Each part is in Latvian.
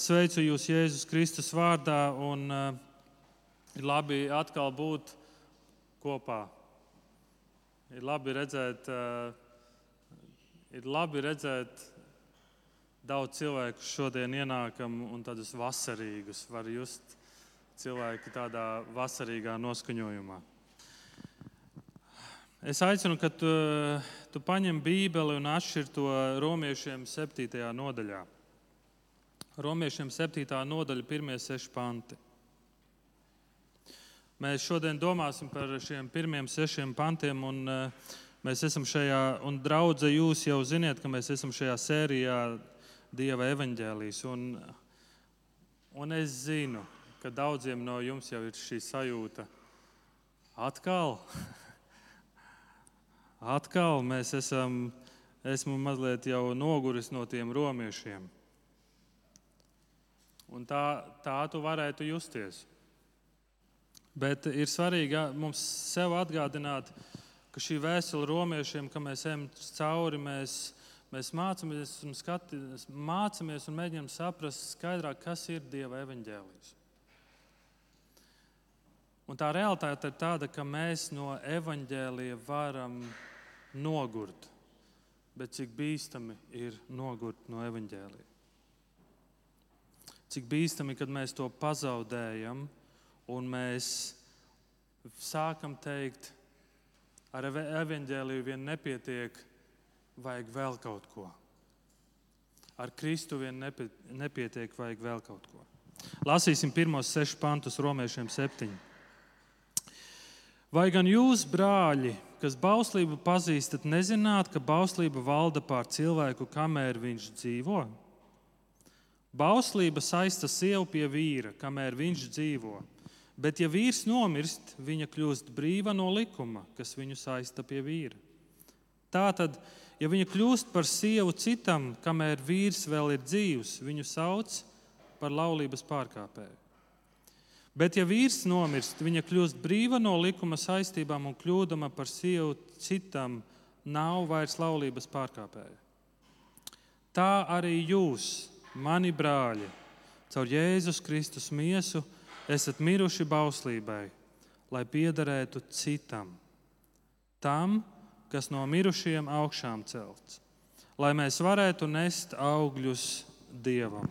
sveicu jūs Jēzus Kristus vārdā un uh, ir labi atkal būt kopā. Ir labi redzēt, uh, ir labi redzēt daudz cilvēku šodien ienākam un tādus vasarīgus var just cilvēki tādā vasarīgā noskaņojumā. Es aicinu, ka tu, tu paņem Bībeli un atšķir to romiešiem 7. nodaļā. Romiešiem 7. nodaļa, pirmie seši panti. Mēs šodien domāsim par šiem pirmiem sešiem pantiem, un uh, mēs esam šajā, un draudze jūs jau ziniet, ka mēs esam šajā sērijā Dieva evaņģēlīs. Un, un es zinu, ka daudziem no jums jau ir šī sajūta. Atkal, atkal mēs esam, esmu mazliet jau noguris no tiem romiešiem. Un tā, tā tu varētu justies. Bet ir svarīgi mums sev atgādināt, ka šī vēstule romiešiem, ka mēs ejam cauri, mēs, mēs mācāmies, un skati, mācāmies un mēģinām saprast skaidrāk, kas ir Dieva evaņģēlijs. Un tā realitāte ir tāda, ka mēs no evaņģēlija varam nogurt, bet cik bīstami ir nogurt no evaņģēlija cik bīstami, kad mēs to pazaudējam un mēs sākam teikt, ar evaņģēliju vien nepietiek, vajag vēl kaut ko. Ar Kristu vien nepietiek, vajag vēl kaut ko. Lasīsim pirmos sešus pantus romiešiem septiņi. Vai gan jūs, brāļi, kas bauslību pazīstat, nezināt, ka bauslība valda pār cilvēku, kamēr viņš dzīvo? Bauslība saista sievu pie vīra, kamēr viņš dzīvo. Bet, ja vīrs nomirst, viņa kļūst brīva no likuma, kas viņu saista pie vīra. Tātad, ja viņa kļūst par sievu citam, kamēr vīrs vēl ir dzīvs, viņu sauc par laulības pārkāpēju. Bet, ja vīrs nomirst, viņa kļūst brīva no likuma saistībām un kļūdama par sievu citam, nav vairs laulības pārkāpēja. Tā arī jūs mani brāļi, caur Jēzus Kristus miesu esat miruši bauslībai, lai piederētu citam, tam, kas no mirušajiem augšām celts, lai mēs varētu nest augļus Dievam.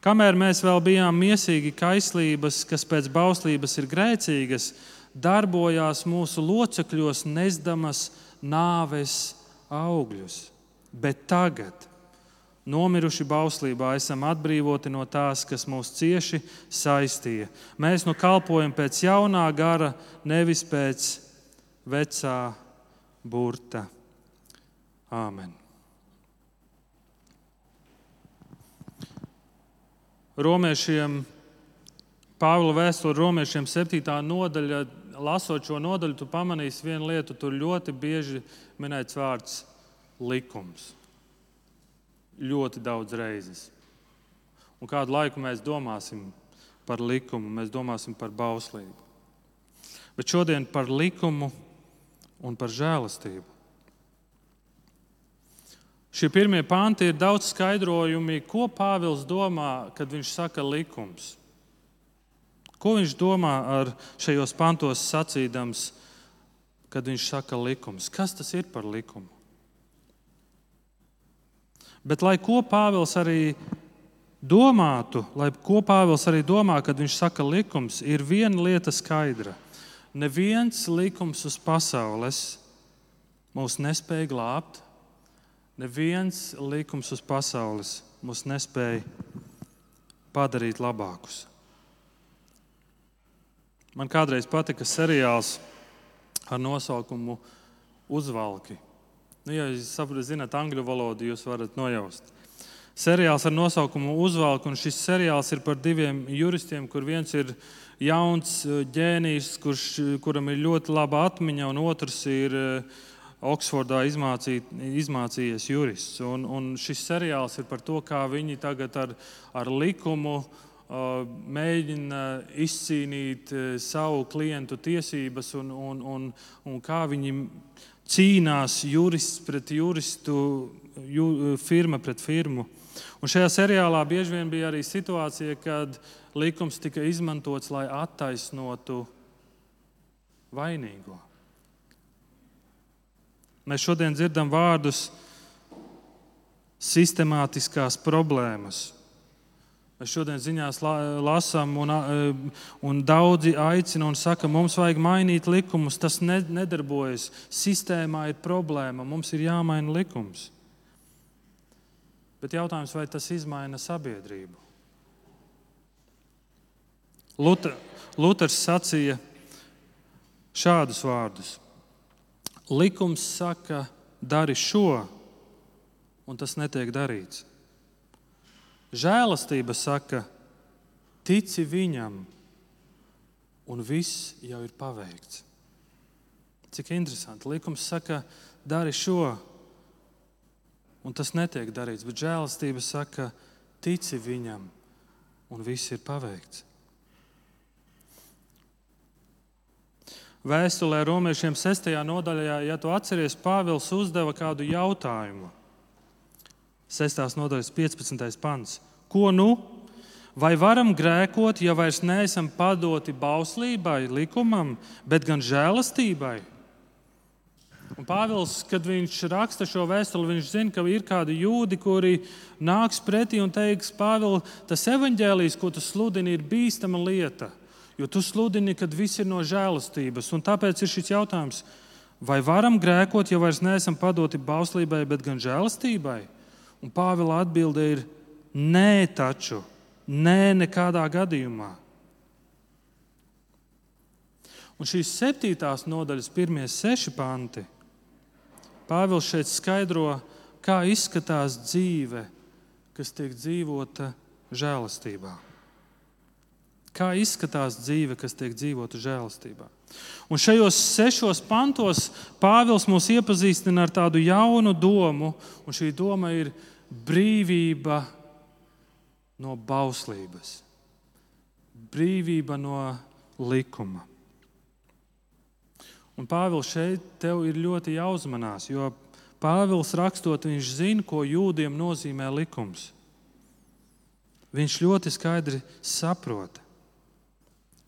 Kamēr mēs vēl bijām miesīgi kaislības, kas pēc bauslības ir grēcīgas, darbojās mūsu locekļos nesdamas nāves augļus. Bet tagad, nomiruši bauslībā, esam atbrīvoti no tās, kas mūs cieši saistīja. Mēs nu kalpojam pēc jaunā gara, nevis pēc vecā burta. Āmen. Romiešiem, Pāvila vēstule Romiešiem 7. nodaļa, lasot šo nodaļu, tu pamanīsi vienu lietu, tur ļoti bieži minēts vārds likums ļoti daudz reizes. Un kādu laiku mēs domāsim par likumu, mēs domāsim par bauslību. Bet šodien par likumu un par žēlastību. Šie pirmie panti ir daudz skaidrojumi, ko Pāvils domā, kad viņš saka likums. Ko viņš domā ar šajos pantos sacīdams, kad viņš saka likums? Kas tas ir par likumu? Bet lai ko Pāvils arī domātu, lai ko Pāvils arī domā, kad viņš saka likums, ir viena lieta skaidra. Neviens likums uz pasaules mūs nespēja glābt, neviens likums uz pasaules mūs nespēja padarīt labākus. Man kādreiz patika seriāls ar nosaukumu Uzvalki. Nu, ja jūs zināt angļu valodu, jūs varat nojaust. Seriāls ar nosaukumu Uzvalk, un šis seriāls ir par diviem juristiem, kur viens ir jauns eh, ģēnijs, kurš, kuram ir ļoti laba atmiņa, un otrs ir eh, Oksfordā izmācī, izmācījies jurists. Un, un šis seriāls ir par to, kā viņi tagad ar, ar likumu mēģina izcīnīt savu klientu tiesības un, un, un, un kā viņi cīnās jurists pret juristu, ju, firma pret firmu. Un šajā seriālā bieži vien bija arī situācija, kad likums tika izmantots, lai attaisnotu vainīgo. Mēs šodien dzirdam vārdus sistemātiskās problēmas. Mēs šodien ziņās lasām, un, un daudzi aicina un saka, mums vajag mainīt likumus. Tas nedarbojas. Sistēmā ir problēma, mums ir jāmaina likums. Bet jautājums, vai tas izmaina sabiedrību? Luter, Luters sacīja šādus vārdus: Likums saka, dari šo, un tas netiek darīts. Žēlastība saka, tici viņam, un viss jau ir paveikts. Cik interesanti. Likums saka, dari šo, un tas netiek darīts. Bet žēlastība saka, tici viņam, un viss ir paveikts. Vēstulē romiešiem 6. nodaļā, ja tu atceries, Pāvils uzdeva kādu jautājumu. 6. nodaļas 15. pants. Ko nu? Vai varam grēkot, ja vairs neesam padoti bauslībai, likumam, bet gan žēlastībai? Un Pāvils, kad viņš raksta šo vēstuli, viņš zina, ka ir kādi jūdi, kuri nāks pretī un teiks, Pāvils, tas evaņģēlijs, ko tu sludini, ir bīstama lieta. Jo tu sludini, ka viss ir no žēlastības. Un tāpēc ir šis jautājums, vai varam grēkot, ja vairs neesam padoti bauslībai, bet gan žēlastībai? Un Pāvila atbilde ir nē, taču, nē, nekādā gadījumā. Un šīs septītās nodaļas pirmie seši panti Pāvils šeit skaidro, kā izskatās dzīve, kas tiek dzīvota žēlastībā. Kā izskatās dzīve, kas tiek dzīvota žēlastībā? Un šajos sešos pantos Pāvils mūs iepazīstina ar tādu jaunu domu, un šī doma ir brīvība no bauslības, brīvība no likuma. Un Pāvils šeit tev ir ļoti jāuzmanās, jo Pāvils rakstot, viņš zina, ko jūdiem nozīmē likums. Viņš ļoti skaidri saprot,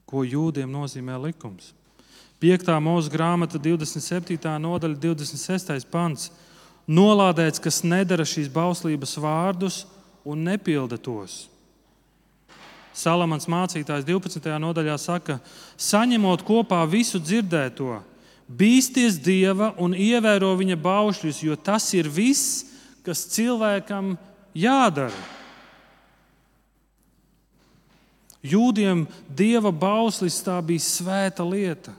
ko jūdiem nozīmē likums. 5. mūža grāmata, 27. nodaļa, 26. pants. Nolādēts, kas nedara šīs bauslības vārdus un nepilda tos. Salamans mācītājs 12. nodaļā saka, saņemot kopā visu dzirdēto, Bīsties Dieva un ievēro viņa baušļus, jo tas ir viss, kas cilvēkam jādara. Jūdiem Dieva bauslis tā bija svēta lieta.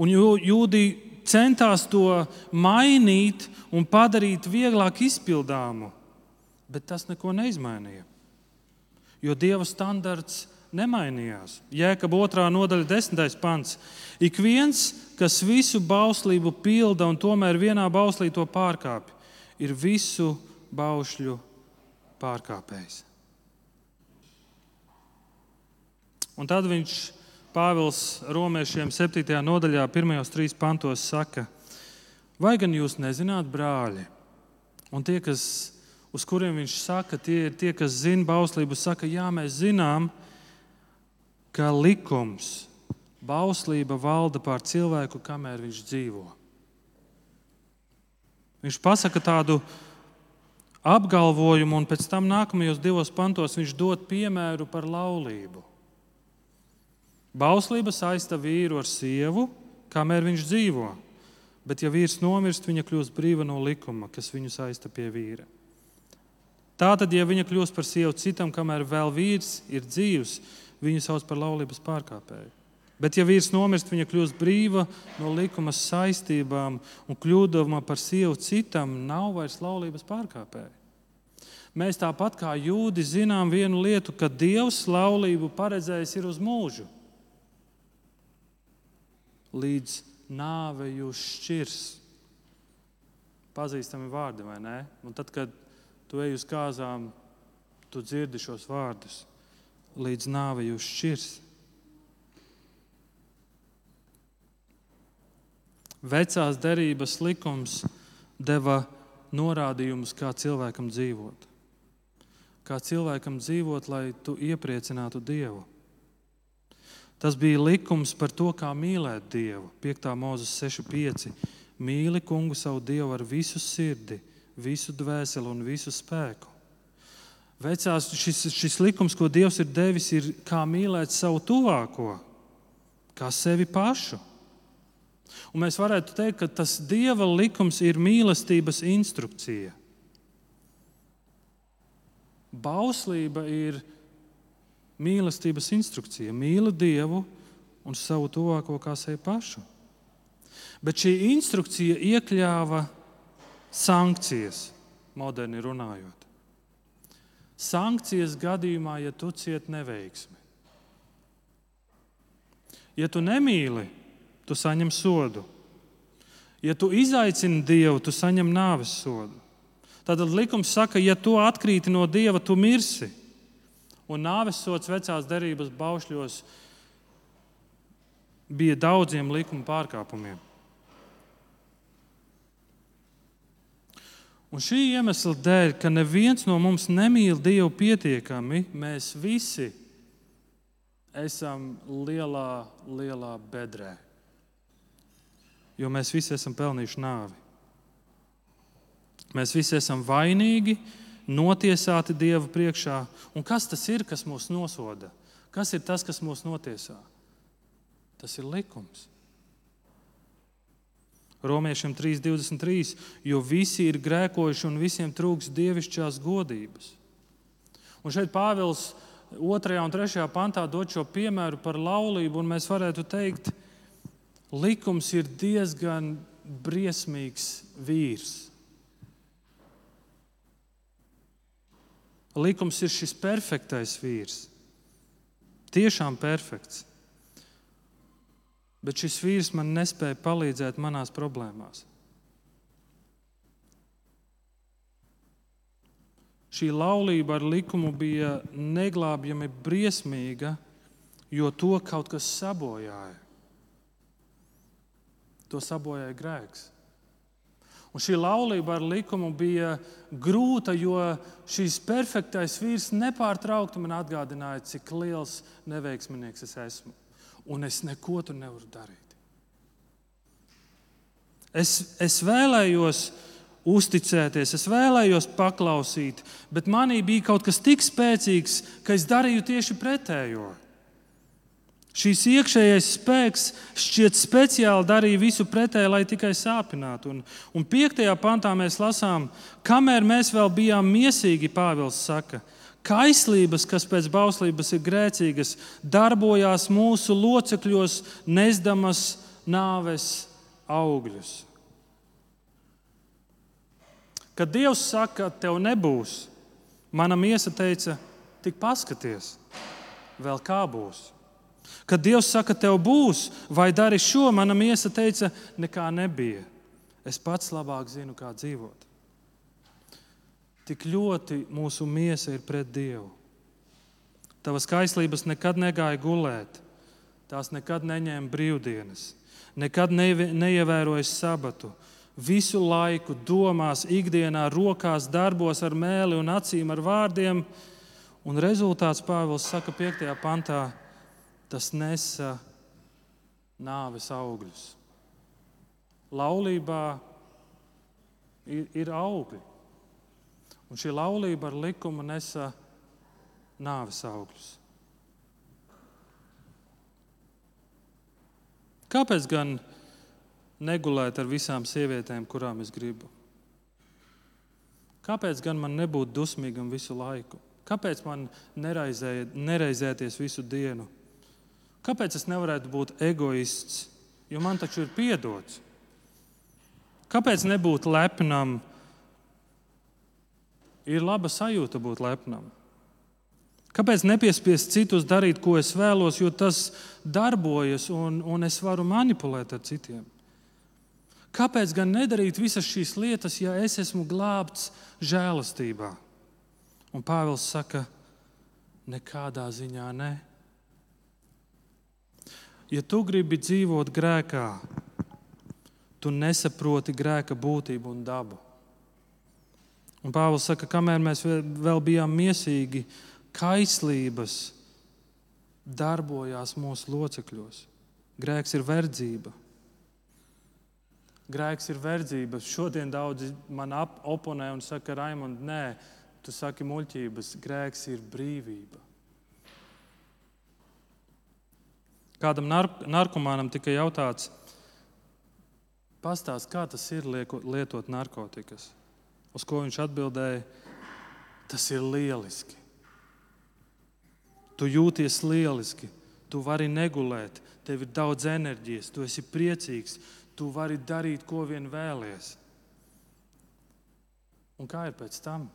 Un jūdī centās to mainīt un padarīt vieglāk izpildāmu, bet tas neko neizmainīja. Jo Dieva standarts nemainījās. Jēkab 2. nodaļa, 10. pants. Ik viens, kas visu bauslību pilda un tomēr vienā bauslī to pārkāpj, ir visu baušļu pārkāpējs. Un tad viņš Pāvils Romiešiem 7. nodaļā, pirmajos trīs pantos saka, vai gan jūs nezināt, brāļi, un tie, kas, uz kuriem viņš saka, tie ir tie, kas zina bauslību, saka, jā, mēs zinām, ka likums, bauslība valda pār cilvēku, kamēr viņš dzīvo. Viņš pasaka tādu apgalvojumu, un pēc tam nākamajos divos pantos viņš dod piemēru par laulību. Bauslība saista vīru ar sievu, kamēr viņš dzīvo, bet, ja vīrs nomirst, viņa kļūst brīva no likuma, kas viņu saista pie vīra. Tātad, ja viņa kļūst par sievu citam, kamēr vēl vīrs ir dzīvs, viņu sauc par laulības pārkāpēju. Bet, ja vīrs nomirst, viņa kļūst brīva no likuma saistībām un kļūdama par sievu citam, nav vairs laulības pārkāpēja. Mēs tāpat kā jūdi zinām vienu lietu, ka Dievs laulību paredzējis ir uz mūžu. Līdz nāve jūs šķirs. Pazīstami vārdi, vai ne? Un tad, kad tu ej uz kāzām, tu dzirdi šos vārdus līdz nāvei jūs šķirs. Vecās derības likums deva norādījumus, kā cilvēkam dzīvot. Kā cilvēkam dzīvot, lai tu iepriecinātu Dievu. Tas bija likums par to, kā mīlēt Dievu. 5. mūzes 6,5. Mīli kungu savu Dievu ar visu sirdi, visu dvēseli un visu spēku. Vecās, šis, šis likums, ko Dievs ir devis, ir kā mīlēt savu tuvāko, kā sevi pašu. Un mēs varētu teikt, ka tas Dieva likums ir mīlestības instrukcija. Bauslība ir mīlestības instrukcija. Mīli Dievu un savu tuvāko kā sevi pašu. Bet šī instrukcija iekļāva sankcijas, moderni runājot. Sankcijas gadījumā, ja tu cieti neveiksmi. Ja tu nemīli, tu saņem sodu. Ja tu izaicini Dievu, tu saņem nāves sodu. Tad likums saka, ja tu atkrīti no Dieva, tu mirsi. Un nāves sods vecās derības baušļos bija daudziem likuma pārkāpumiem. Un šī iemesla dēļ, ka neviens no mums nemīl Dievu pietiekami, mēs visi esam lielā, lielā bedrē. Jo mēs visi esam pelnījuši nāvi. Mēs visi esam vainīgi, notiesāti Dieva priekšā. Un kas tas ir, kas mūs nosoda? Kas ir tas, kas mūs notiesā? Tas ir likums. Romiešiem 3,23. Jo visi ir grēkojuši un visiem trūks dievišķās godības. Un šeit Pāvils 2. un 3. pantā dod šo piemēru par laulību, un mēs varētu teikt, likums ir diezgan briesmīgs vīrs. Likums ir šis perfektais vīrs. Tiešām perfekts. Bet šis vīrs man nespēja palīdzēt manās problēmās. Šī laulība ar likumu bija neglābjami briesmīga, jo to kaut kas sabojāja. To sabojāja grēks. Un šī laulība ar likumu bija grūta, jo šīs perfektais vīrs nepārtraukti man atgādināja, cik liels neveiksminieks es esmu un es neko tur nevaru darīt. Es, es vēlējos uzticēties, es vēlējos paklausīt, bet manī bija kaut kas tik spēcīgs, ka es darīju tieši pretējo. Šīs iekšējais spēks šķiet speciāli darīja visu pretēji, lai tikai sāpinātu. Un, un piektajā pantā mēs lasām, kamēr mēs vēl bijām miesīgi, Pāvils saka, Kaislības, kas pēc bauslības ir grēcīgas, darbojās mūsu locekļos, nesdamas nāves augļus. Kad Dievs saka, tev nebūs, mana miesa teica, tik paskaties, vēl kā būs. Kad Dievs saka, tev būs, vai dari šo, mana miesa teica, nekā nebija. Es pats labāk zinu, kā dzīvot. Tik ļoti mūsu miesa ir pret Dievu. Tavas kaislības nekad negāja gulēt, tās nekad neņēma brīvdienas, nekad neievēroja sabatu. Visu laiku domās, ikdienā, rokās, darbos ar mēli un acīm, ar vārdiem. Un rezultāts Pāvils saka 5. pantā, tas nesa nāves augļus. Laulībā ir, ir augļi. Un šī laulība ar likumu nesa nāves augļus. Kāpēc gan negulēt ar visām sievietēm, kurām es gribu? Kāpēc gan man nebūt dusmīgam visu laiku? Kāpēc man neraizē, nereizēties visu dienu? Kāpēc es nevarētu būt egoists, jo man taču ir piedots? Kāpēc nebūt lepnam? ir laba sajūta būt lepnam. Kāpēc nepiespiest citus darīt, ko es vēlos, jo tas darbojas un, un es varu manipulēt ar citiem? Kāpēc gan nedarīt visas šīs lietas, ja es esmu glābts žēlastībā? Un Pāvils saka, nekādā ziņā ne. Ja tu gribi dzīvot grēkā, tu nesaproti grēka būtību un dabu. Un Pāvils saka, kamēr mēs vēl bijām miesīgi, kaislības darbojās mūsu locekļos. Grēks ir verdzība. Grēks ir verdzība. Šodien daudzi man oponē un saka, Raimond, nē, tu saki muļķības. Grēks ir brīvība. Kādam nark narkomānam tika jautāts, pastāst, kā tas ir lietot narkotikas. Uz ko viņš atbildēja, tas ir lieliski. Tu jūties lieliski, tu vari negulēt, tev ir daudz enerģijas, tu esi priecīgs, tu vari darīt, ko vien vēlies. Un kā ir pēc tam?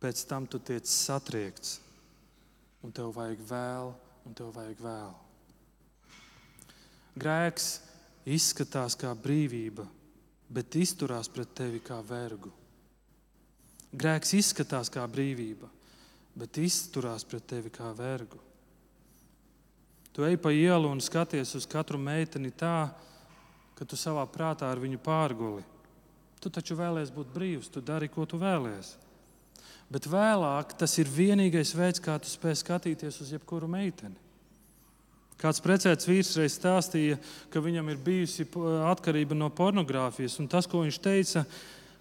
Pēc tam tu tiec satriekts, un tev vajag vēl, un tev vajag vēl. Grēks izskatās kā brīvība, bet izturās pret tevi kā vergu. Grēks izskatās kā brīvība, bet izturās pret tevi kā vergu. Tu ej pa ielu un skaties uz katru meiteni tā, ka tu savā prātā ar viņu pārguli. Tu taču vēlēsies būt brīvs, tu dari, ko tu vēlēsies. Bet vēlāk tas ir vienīgais veids, kā tu spēj skatīties uz jebkuru meiteni. Kāds precēts vīrs reiz stāstīja, ka viņam ir bijusi atkarība no pornogrāfijas. Tas, ko viņš teica,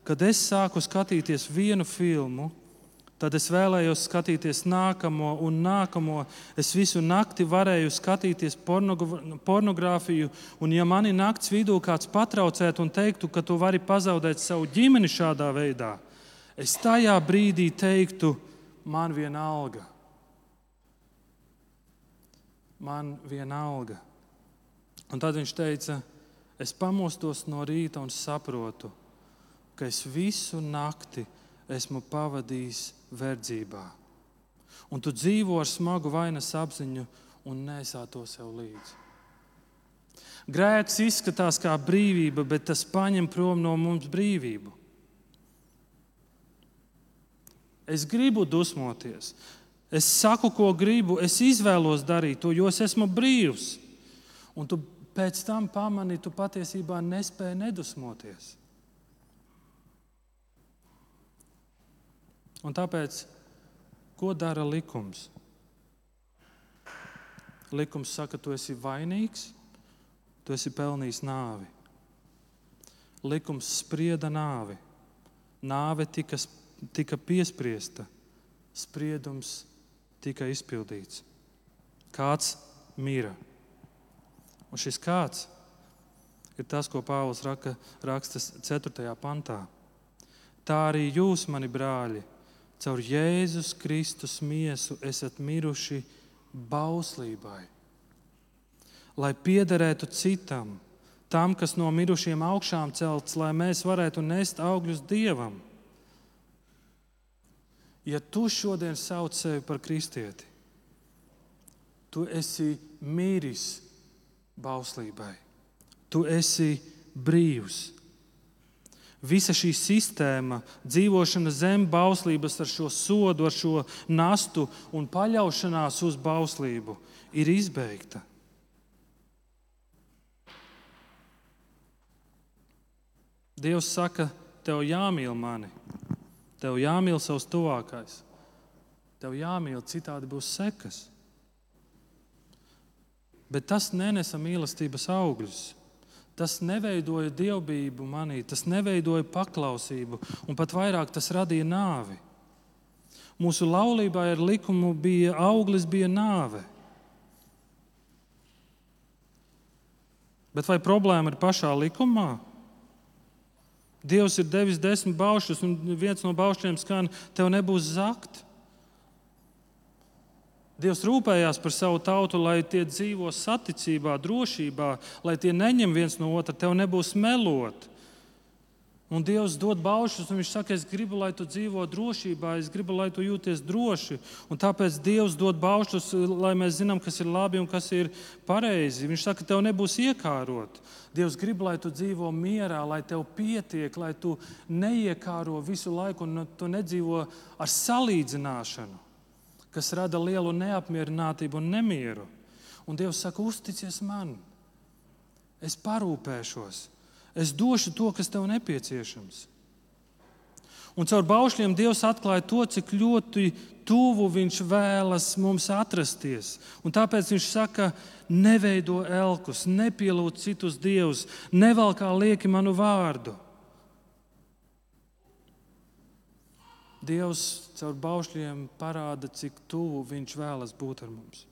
kad es sāku skatīties vienu filmu, Tad es vēlējos skatīties nākamo un nākamo. Es visu nakti varēju skatīties pornogrāfiju, un ja mani naktas vidū kāds patraucētu un teiktu, ka tu vari pazaudēt savu ģimeni šādā veidā, es tajā brīdī teiktu, man viena alga. Man viena alga. Un tad viņš teica, es pamostos no rīta un saprotu, ka es visu nakti esmu pavadījis verdzībā. Un tu dzīvo ar smagu vainas apziņu un nesā to sev līdzi. Grēks izskatās kā brīvība, bet tas paņem prom no mums brīvību. Es gribu dusmoties. Es saku, ko gribu, es izvēlos darīt to, jo es esmu brīvs. Un tu pēc tam pamani, tu patiesībā nespēji nedusmoties. Un tāpēc, ko dara likums? Likums saka, tu esi vainīgs, tu esi pelnījis nāvi. Likums sprieda nāvi. Nāve tika, tika piespriesta, spriedums tika izpildīts. Kāds mīra. Un šis kāds ir tas, ko Pāvils raka, raksta 4. pantā. Tā arī jūs, mani brāļi, caur Jēzus Kristus miesu esat miruši bauslībai, lai piederētu citam, tam, kas no mirušiem augšām celts, lai mēs varētu nest augļus Dievam. Ja tu šodien sauc sevi par kristieti, tu esi mīris bauslībai, tu esi brīvs. Visa šī sistēma, dzīvošana zem bauslības, ar šo sodu, ar šo nastu un paļaušanās uz bauslību, ir izbeigta. Dievs saka, tev jāmīl mani, tev jāmīl savs tuvākais, tev jāmīl, citādi būs sekas. Bet tas nenesa mīlestības augļus. Tas neveidoja dievbijību manī, tas neveidoja paklausību, un pat vairāk tas radīja nāvi. Mūsu laulībā ar likumu bija auglis, bija nāve. Bet vai problēma ir pašā likumā? Dievs ir devis desmit baušus, un viens no baušļiem skan, tev nebūs zakt. Dievs rūpējās par savu tautu, lai tie dzīvo saticībā, drošībā, lai tie neņem viens no otra, tev nebūs melot. Un Dievs dod baušus, un Viņš saka, es gribu, lai tu dzīvo drošībā, es gribu, lai tu jūties droši. Un tāpēc Dievs dod baušus, lai mēs zinām, kas ir labi un kas ir pareizi. Viņš saka, tev nebūs iekārot. Dievs grib, lai tu dzīvo mierā, lai tev pietiek, lai tu neiekāro visu laiku un tu nedzīvo ar salīdzināšanu kas rada lielu neapmierinātību un nemieru. Un Dievs saka, uzticies man, es parūpēšos, es došu to, kas tev nepieciešams. Un caur baušļiem Dievs atklāja to, cik ļoti tuvu Viņš vēlas mums atrasties. Un tāpēc Viņš saka, neveido elkus, nepielūdz citus dievus, nevalkā lieki manu vārdu. Dievs caur baušļiem parāda, cik tuvu Viņš vēlas būt ar mums.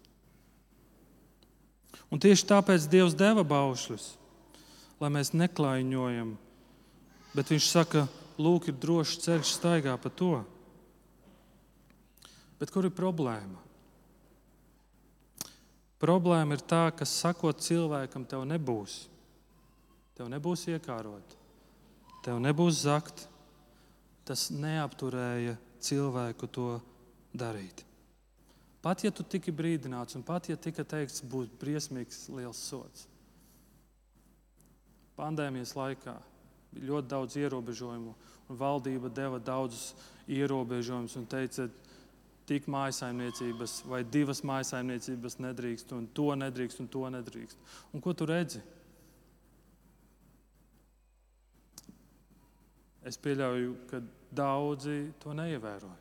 Un tieši tāpēc Dievs deva baušļus, lai mēs neklaiņojam. Bet Viņš saka, lūk, ir drošs ceļš, staigā pa to. Bet kur ir problēma? Problēma ir tā, ka sakot cilvēkam, tev nebūs. Tev nebūs iekārot, tev nebūs zakt. Tas neapturēja cilvēku to darīt. Pat ja tu tiki brīdināts, un pat ja tika teikts, būs briesmīgs liels sots. Pandēmijas laikā bija ļoti daudz ierobežojumu, un valdība deva daudzus ierobežojumus un teica, tik mājsaimniecības vai divas mājsaimniecības nedrīkst, un to nedrīkst, un to nedrīkst. Un ko tu redzi? Es pieļauju, ka daudzi to neievēroja.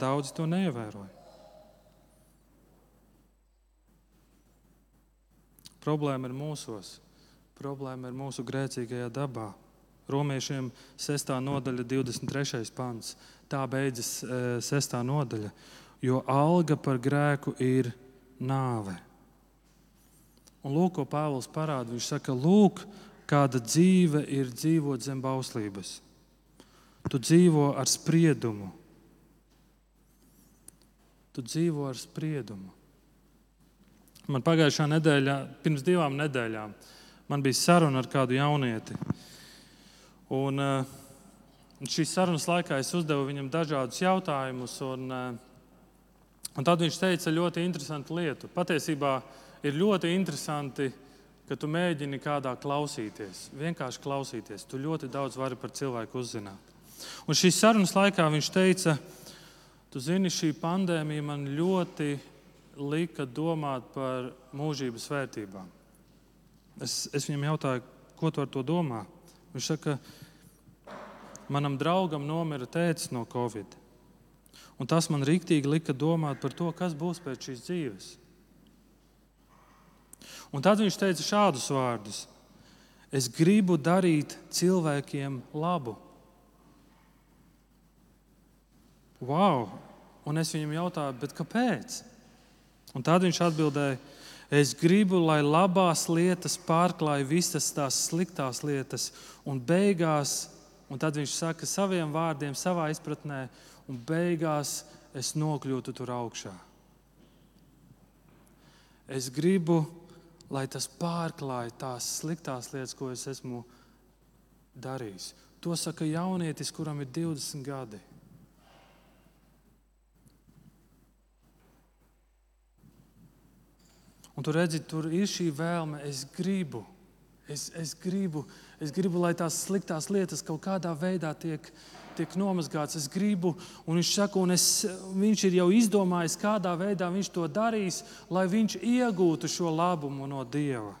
Daudzi to neievēroja. Problēma ir mūsos. Problēma ir mūsu grēcīgajā dabā. Romiešiem 6. nodaļa, 23. pants. Tā beidzas 6. E, nodaļa. Jo alga par grēku ir nāve. Un lūk, ko Pāvils parāda. Viņš saka, lūk, kāda dzīve ir dzīvot zem bauslības. Tu dzīvo ar spriedumu. Tu dzīvo ar spriedumu. Man pagājušā nedēļā, pirms divām nedēļām, man bija saruna ar kādu jaunieti. Un, uh, šīs sarunas laikā es uzdevu viņam dažādus jautājumus. Un, uh, un tad viņš teica ļoti interesantu lietu. Patiesībā ir ļoti interesanti, ka tu mēģini kādā klausīties. Vienkārši klausīties. Tu ļoti daudz vari par cilvēku uzzināt. Un šīs sarunas laikā viņš teica, tu zini, šī pandēmija man ļoti lika domāt par mūžības vērtībām. Es, es viņam jautāju, ko tu ar to domā. Viņš saka, manam draugam nomira tēvs no Covid. Un tas man rīktīgi lika domāt par to, kas būs pēc šīs dzīves. Un tad viņš teica šādus vārdus: Es gribu darīt cilvēkiem labu. Wow! Un es viņam jautāju, kāpēc? Un tad viņš atbildēja, Es gribu, lai labās lietas pārklāj visas tās sliktās lietas, un beigās, un tad viņš saka saviem vārdiem, savā izpratnē, un beigās es nokļūtu tur augšā. Es gribu, lai tas pārklāj tās sliktās lietas, ko es esmu darījis. To saka jaunietis, kuram ir 20 gadi. Un tu redzi, tur ir šī vēlme, es gribu. Es, es, gribu, es gribu, lai tās sliktās lietas kaut kādā veidā tiek, tiek nomazgātas. Es gribu, un viņš saka, un es, viņš ir jau izdomājis, kādā veidā viņš to darīs, lai viņš iegūtu šo labumu no Dieva.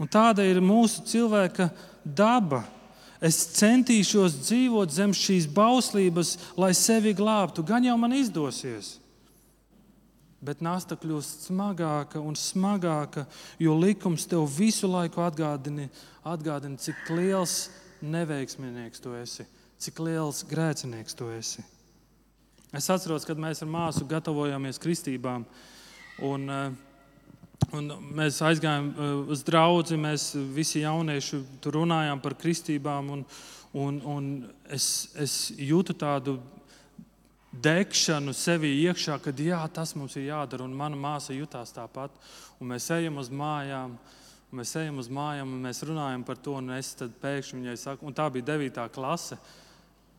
Un tāda ir mūsu cilvēka daba. Es centīšos dzīvot zem šīs bauslības, lai sevi glābtu. Gan jau man izdosies bet nasta kļūst smagāka un smagāka, jo likums tev visu laiku atgādina, atgādina cik liels neveiksminieks tu esi, cik liels grēcinieks tu esi. Es atceros, kad mēs ar māsu gatavojāmies kristībām. Un, eh, un mēs aizgājām eh, uz draugu, mēs visi jaunieši tur runājām par kristībām. Un, un, un es, es jūtu tādu degšanu sevī iekšā, ka jā, tas mums ir jādara, un mana māsa jutās tāpat. Un mēs ejam uz mājām, un mēs ejam uz mājām, un mēs runājam par to, un es pēkšņi viņai saku, un tā bija 9. klase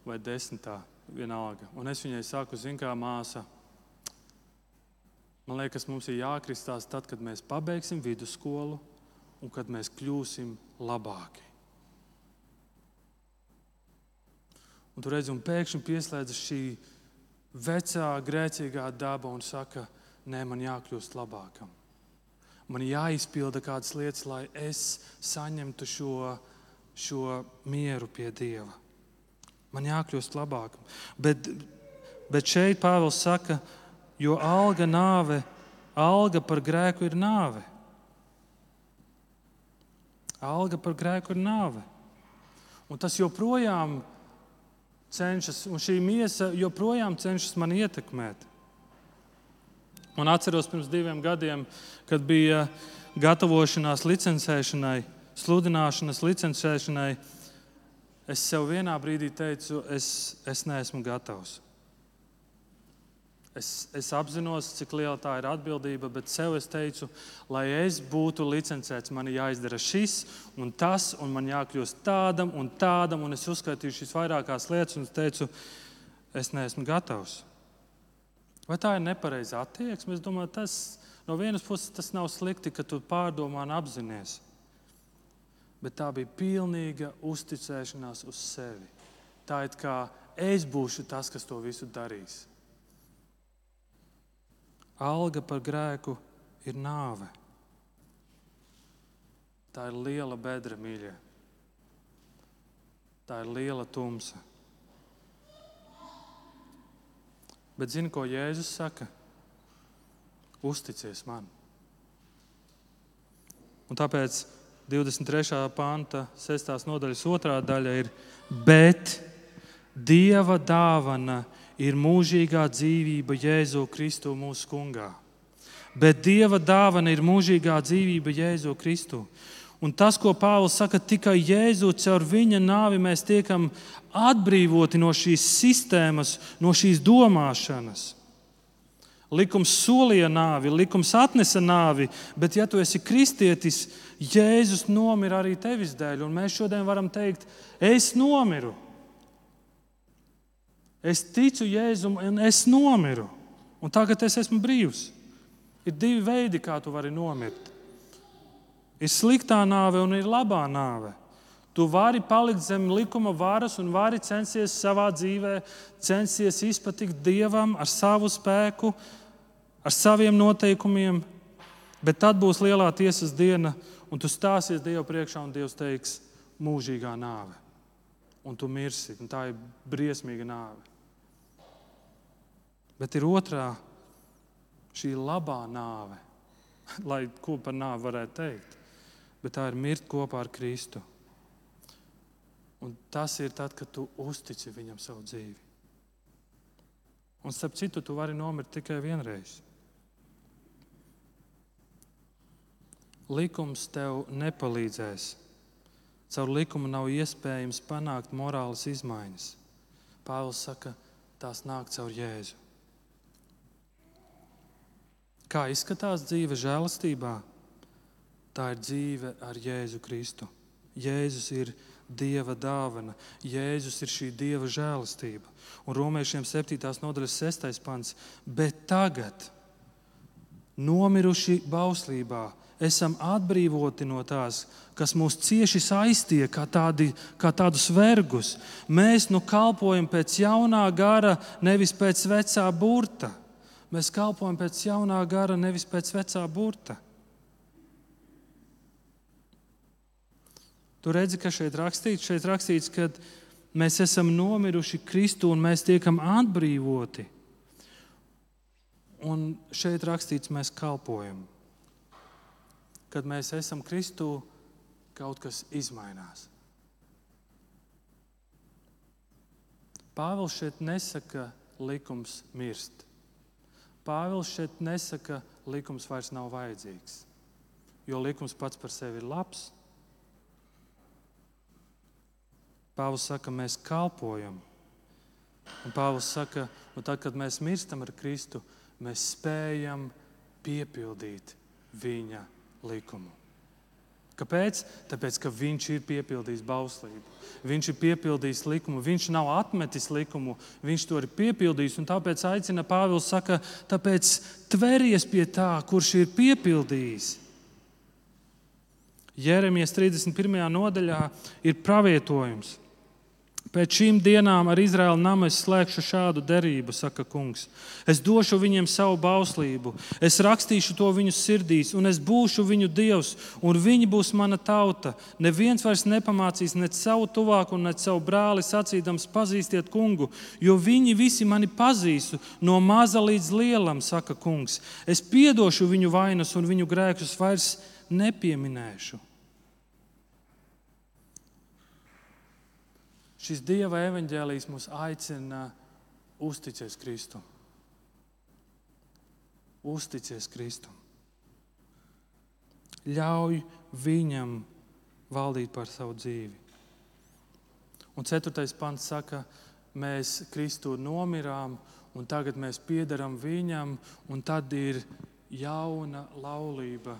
vai 10. vienalga. Un es viņai saku, zini, kā māsa. Man liekas, mums ir jākristās tad, kad mēs pabeigsim vidusskolu un kad mēs kļūsim labāki. Un tur redzam, pēkšņi pieslēdzas šī vecā grēcīgā daba un saka, nē, man jākļūst labākam. Man jāizpilda kādas lietas, lai es saņemtu šo, šo mieru pie Dieva. Man jākļūst labākam. Bet, bet šeit Pāvils saka, jo alga nāve, alga par grēku ir nāve. Alga par grēku ir nāve. Un tas joprojām cenšas, un šī miesa joprojām cenšas man ietekmēt. Un atceros pirms diviem gadiem, kad bija gatavošanās licencēšanai, sludināšanas licencēšanai, es sev vienā brīdī teicu, es, es neesmu gatavs. Es, es apzinos, cik liela tā ir atbildība, bet sev es teicu, lai es būtu licencēts, man ir jāizdara šis un tas, un man jākļūst tādam un tādam. Un es uzskaitīju šīs vairākās lietas, un es teicu, es neesmu gatavs. Vai tā ir nepareiza attieksme? Es domāju, tas no vienas puses tas nav slikti, ka tu pārdomā un apzinājies. Bet tā bija pilnīga uzticēšanās uz sevi. Tā ir kā es būšu tas, kas to visu darīs. Alga par grēku ir nāve. Tā ir liela bedra, mīļie. Tā ir liela tumsa. Bet zini, ko Jēzus saka? Uzticies man. Un tāpēc 23. panta, 6. nodaļas otrā daļa ir: Bet Dieva dāvana ir ir mūžīgā dzīvība Jēzu Kristu mūsu kungā. Bet Dieva dāvana ir mūžīgā dzīvība Jēzu Kristu. Un tas, ko Pāvils saka, tikai Jēzu caur viņa nāvi mēs tiekam atbrīvoti no šīs sistēmas, no šīs domāšanas. Likums solīja nāvi, likums atnesa nāvi, bet, ja tu esi kristietis, Jēzus nomira arī tevis dēļ. Un mēs šodien varam teikt, es nomiru. Es ticu Jēzum, un es nomiru. Un tagad es esmu brīvs. Ir divi veidi, kā tu vari nomirt. Ir sliktā nāve un ir labā nāve. Tu vari palikt zem likuma varas un vari censties savā dzīvē, censties izpatikt Dievam ar savu spēku, ar saviem noteikumiem, bet tad būs lielā tiesas diena, un tu stāsies Dievu priekšā, un Dievs teiks, mūžīgā nāve. Un tu mirsi, un tā ir briesmīga nāve. Bet ir otrā, šī labā nāve, lai ko par nāvi varētu teikt. Bet tā ir mirt kopā ar Kristu. Un tas ir tad, kad tu uztici viņam savu dzīvi. Un starp citu, tu vari nomirt tikai vienreiz. Likums tev nepalīdzēs. Caur likumu nav iespējams panākt morāles izmaiņas. Pāvils saka, tās nāk caur Jēzu. Kā izskatās dzīve žēlastībā? Tā ir dzīve ar Jēzu Kristu. Jēzus ir Dieva dāvana, Jēzus ir šī Dieva žēlastība. Un Romiešiem 7. nodaļas 6. pants. Bet tagad, nomiruši bauslībā, esam atbrīvoti no tās, kas mūs cieši saistīja, kā, tādi, kā tādus vergus. Mēs nu kalpojam pēc jaunā gara, nevis pēc vecā burta. Mēs kalpojam pēc jaunā gara, nevis pēc vecā burta. Tu redzi, ka šeit rakstīts, šeit rakstīts, ka mēs esam nomiruši Kristu un mēs tiekam atbrīvoti. Un šeit rakstīts, mēs kalpojam. Kad mēs esam Kristū, kaut kas izmainās. Pāvils šeit nesaka, likums mirst. Pāvils šeit nesaka, ka likums vairs nav vajadzīgs, jo likums pats par sevi ir labs. Pāvils saka, mēs kalpojam. Un Pāvils saka, ka tad, kad mēs mirstam ar Kristu, mēs spējam piepildīt viņa likumu. Kāpēc? Tāpēc, ka viņš ir piepildījis bauslību. Viņš ir piepildījis likumu, viņš nav atmetis likumu, viņš to ir piepildījis. Tāpēc aicina Pāvils, saka, tāpēc tveries pie tā, kurš ir piepildījis. Jeremijas 31. nodaļā ir pravietojums. Pēc šīm dienām ar Izraēlu namu es slēgšu šādu derību, saka kungs. Es došu viņiem savu bauslību, es rakstīšu to viņu sirdīs, un es būšu viņu dievs, un viņi būs mana tauta. Neviens vairs nepamācīs ne savu tuvāku, ne savu brāli sacīdams, pazīstiet kungu, jo viņi visi mani pazīstu no maza līdz lielam, saka kungs. Es piedošu viņu vainas un viņu grēkus vairs nepieminēšu. Šis Dieva evaņģēlijs mūs aicina uzticēties Kristum. Uzticies Kristum. Ļauj viņam valdīt par savu dzīvi. Un ceturtais pants saka, mēs Kristu nomirām, un tagad mēs piedaram viņam, un tad ir jauna laulība,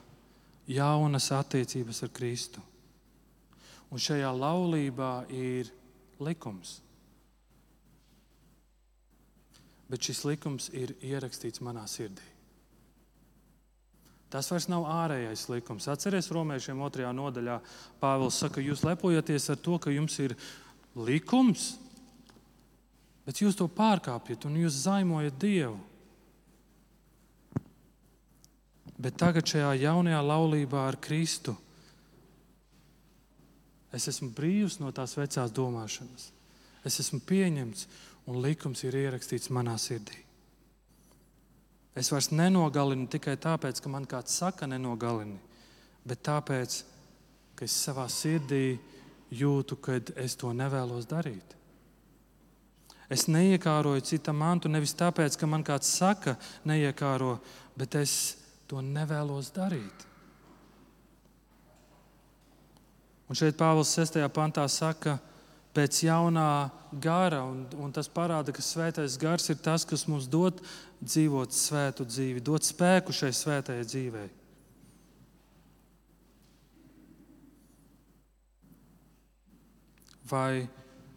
jaunas attiecības ar Kristu. Un šajā laulībā ir likums. Bet šis likums ir ierakstīts manā sirdī. Tas vairs nav ārējais likums. Atcerieties, Romiešiem otrajā nodaļā Pāvils saka, jūs lepojaties ar to, ka jums ir likums, bet jūs to pārkāpjat un jūs zaimojat Dievu. Bet tagad šajā jaunajā laulībā ar Kristu Es esmu brīvs no tās vecās domāšanas. Es esmu pieņemts, un likums ir ierakstīts manā sirdī. Es vairs nenogalinu tikai tāpēc, ka man kāds saka, nenogalini, bet tāpēc, ka es savā sirdī jūtu, ka es to nevēlos darīt. Es neiekāroju citam mantu nevis tāpēc, ka man kāds saka, neiekāro, bet es to nevēlos darīt. Un šeit Pāvils 6. pantā saka, pēc jaunā gara, un, un tas parāda, ka svētais gars ir tas, kas mums dod dzīvot svētu dzīvi, dod spēku šai svētajai dzīvei. Vai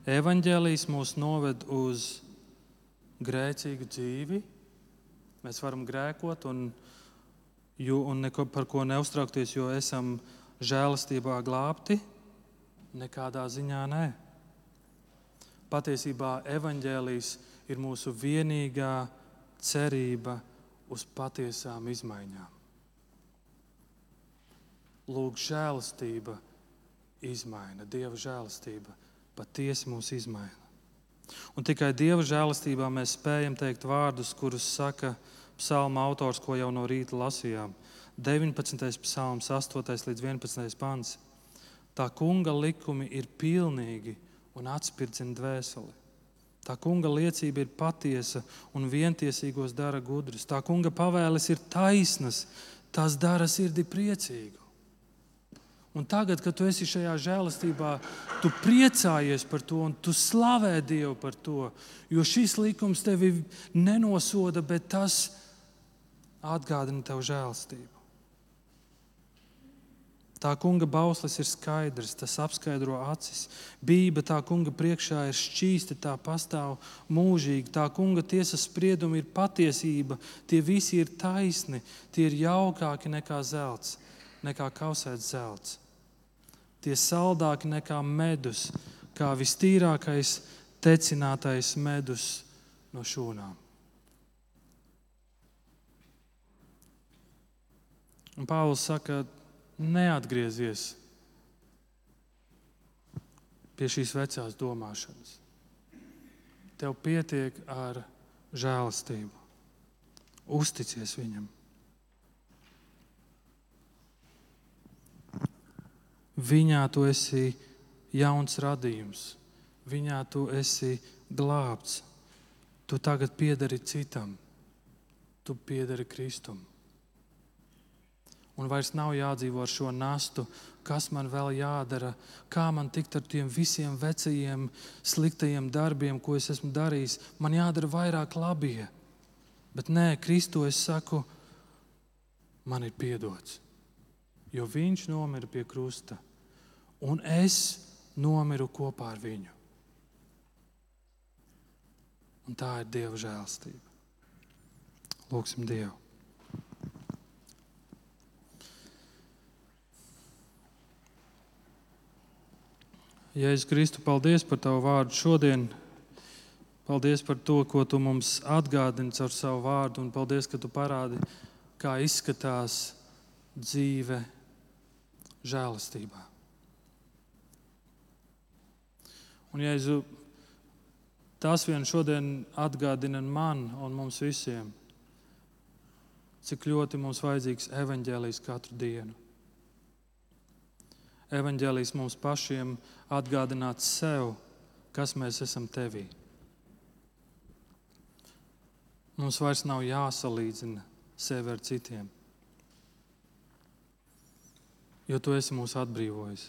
evaņģēlijas mūs noved uz grēcīgu dzīvi? Mēs varam grēkot un, un neko par ko neuztraukties, jo esam ielikumi žēlastībā glābti? Nekādā ziņā nē. Patiesībā evaņģēlijs ir mūsu vienīgā cerība uz patiesām izmaiņām. Lūk, žēlastība izmaina, Dieva žēlastība patiesi mūs izmaina. Un tikai Dieva žēlastībā mēs spējam teikt vārdus, kurus saka psalma autors, ko jau no rīta lasījām. 19. psalms, 8. līdz 11. pāns. Tā kunga likumi ir pilnīgi un atspirdzina dvēseli. Tā kunga liecība ir patiesa un vientiesīgos dara gudrus. Tā kunga pavēles ir taisnas, tās dara sirdi priecīgu. Un tagad, kad tu esi šajā žēlastībā, tu priecājies par to un tu slavē Dievu par to. Jo šis likums tevi nenosoda, bet tas atgādina tev žēlastību. Tā kunga bauslis ir skaidrs, tas apskaidro acis. Bība tā kunga priekšā ir šķīsta, tā pastāv mūžīgi. Tā kunga tiesas spriedumi ir patiesība, tie visi ir taisni, tie ir jaukāki nekā zelts, nekā kausēts zelts. Tie saldāki nekā medus, kā vistīrākais tecinātais medus no šūnām. Un Pāvils saka, ka neatgriezies pie šīs vecās domāšanas. Tev pietiek ar žēlastību. Uzticies viņam. Viņā tu esi jauns radījums, viņā tu esi glābts. Tu tagad piedari citam, tu piedari Kristum un vairs nav jādzīvo ar šo nastu, kas man vēl jādara, kā man tikt ar tiem visiem vecajiem, sliktajiem darbiem, ko es esmu darījis. Man jādara vairāk labie. Bet nē, Kristu es saku, man ir piedots, jo Viņš nomira pie krusta, un es nomiru kopā ar viņu. Un tā ir Dieva žēlstība. Lūksim Dievu! Jēzus Kristu, paldies par Tavu vārdu šodien. Paldies par to, ko Tu mums atgādini caur savu vārdu, un paldies, ka Tu parādi, kā izskatās dzīve žēlastībā. Un, Jēzu, tas vien šodien atgādina man un mums visiem, cik ļoti mums vajadzīgs evaņģēlijs katru dienu. Evanģēlijs mums pašiem atgādināt sev, kas mēs esam tevī. Mums vairs nav jāsalīdzina sevi ar citiem, jo tu esi mūs atbrīvojis,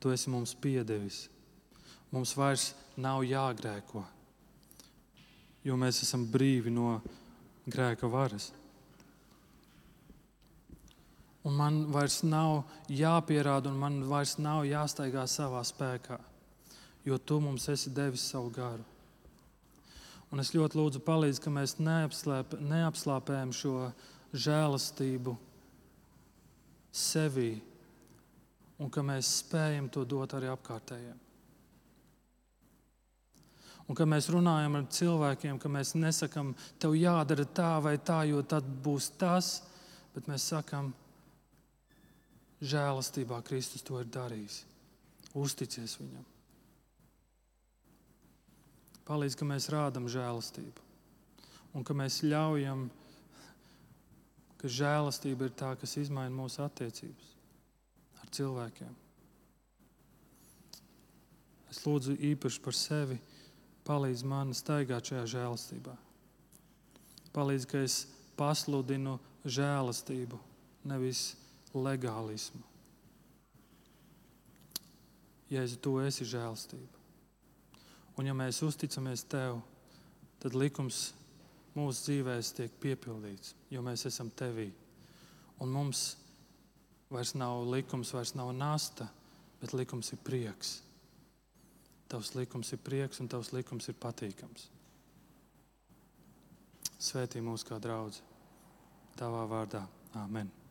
tu esi mums piedevis. Mums vairs nav jāgrēko, jo mēs esam brīvi no grēka varas. Un man vairs nav jāpierāda, un man vairs nav jāstaigā savā spēkā, jo tu mums esi devis savu garu. Un es ļoti lūdzu, palīdz, ka mēs neapslāpējam šo žēlastību sevī, un ka mēs spējam to dot arī apkārtējiem. Un kad mēs runājam ar cilvēkiem, ka mēs nesakām, tev jādara tā vai tā, jo tad būs tas, bet mēs sakām, žēlastībā Kristus to ir darījis. Uzticies viņam. Palīdz, ka mēs rādām žēlastību un ka mēs ļaujam, ka žēlastība ir tā, kas izmaina mūsu attiecības ar cilvēkiem. Es lūdzu īpaši par sevi, palīdz man staigāt šajā žēlastībā. Palīdz, ka es pasludinu žēlastību, nevis legālismu. Jēzu, tu esi žēlstība. Un ja mēs uzticamies Tev, tad likums mūsu dzīvēs tiek piepildīts, jo mēs esam Tevī. Un mums vairs nav likums, vairs nav nasta, bet likums ir prieks. Tavs likums ir prieks un tavs likums ir patīkams. Svētī mūs kā draugs. Tavā vārdā. Amen.